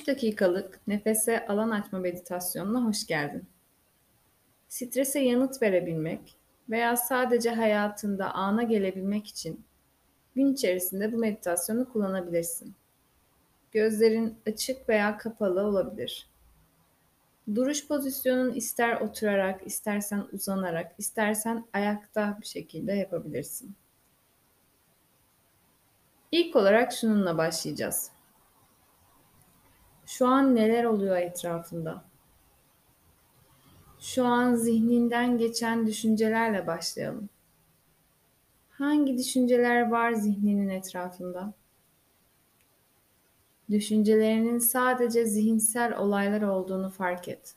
3 dakikalık nefese alan açma meditasyonuna hoş geldin. Strese yanıt verebilmek veya sadece hayatında ana gelebilmek için gün içerisinde bu meditasyonu kullanabilirsin. Gözlerin açık veya kapalı olabilir. Duruş pozisyonun ister oturarak, istersen uzanarak, istersen ayakta bir şekilde yapabilirsin. İlk olarak şununla başlayacağız. Şu an neler oluyor etrafında? Şu an zihninden geçen düşüncelerle başlayalım. Hangi düşünceler var zihninin etrafında? Düşüncelerinin sadece zihinsel olaylar olduğunu fark et.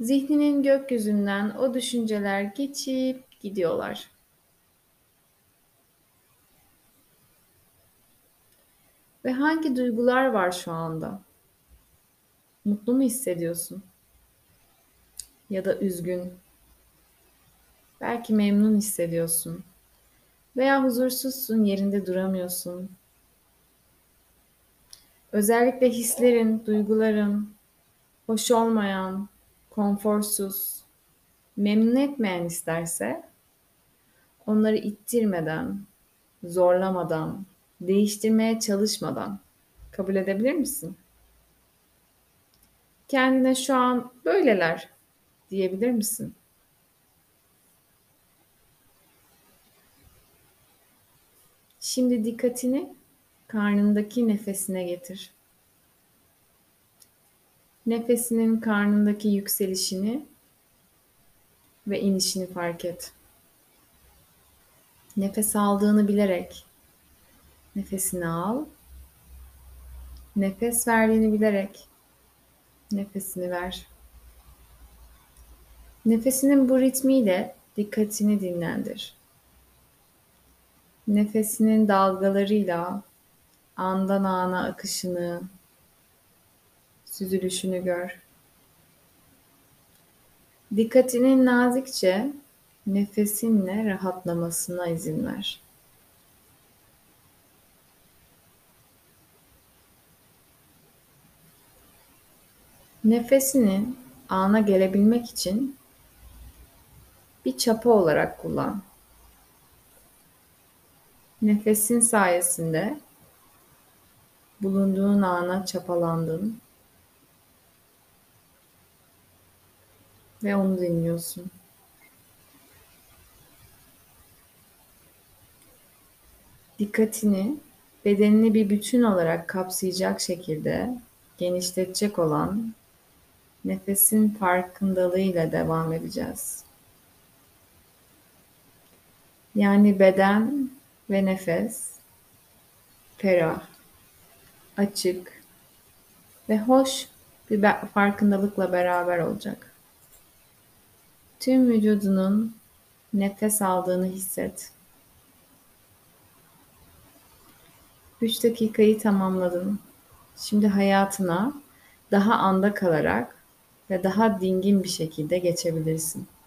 Zihninin gökyüzünden o düşünceler geçip gidiyorlar. Ve hangi duygular var şu anda? Mutlu mu hissediyorsun? Ya da üzgün? Belki memnun hissediyorsun. Veya huzursuzsun, yerinde duramıyorsun. Özellikle hislerin, duyguların hoş olmayan, konforsuz, memnun etmeyen isterse onları ittirmeden, zorlamadan, değiştirmeye çalışmadan kabul edebilir misin? Kendine şu an böyleler diyebilir misin? Şimdi dikkatini karnındaki nefesine getir. Nefesinin karnındaki yükselişini ve inişini fark et. Nefes aldığını bilerek nefesini al. Nefes verdiğini bilerek nefesini ver. Nefesinin bu ritmiyle dikkatini dinlendir. Nefesinin dalgalarıyla andan ana akışını, süzülüşünü gör. Dikkatinin nazikçe nefesinle rahatlamasına izin ver. Nefesini ana gelebilmek için bir çapa olarak kullan. Nefesin sayesinde bulunduğun ana çapalandın ve onu dinliyorsun. Dikkatini bedenini bir bütün olarak kapsayacak şekilde genişletecek olan nefesin farkındalığıyla devam edeceğiz. Yani beden ve nefes ferah, açık ve hoş bir farkındalıkla beraber olacak. Tüm vücudunun nefes aldığını hisset. 3 dakikayı tamamladın. Şimdi hayatına daha anda kalarak ve daha dingin bir şekilde geçebilirsin.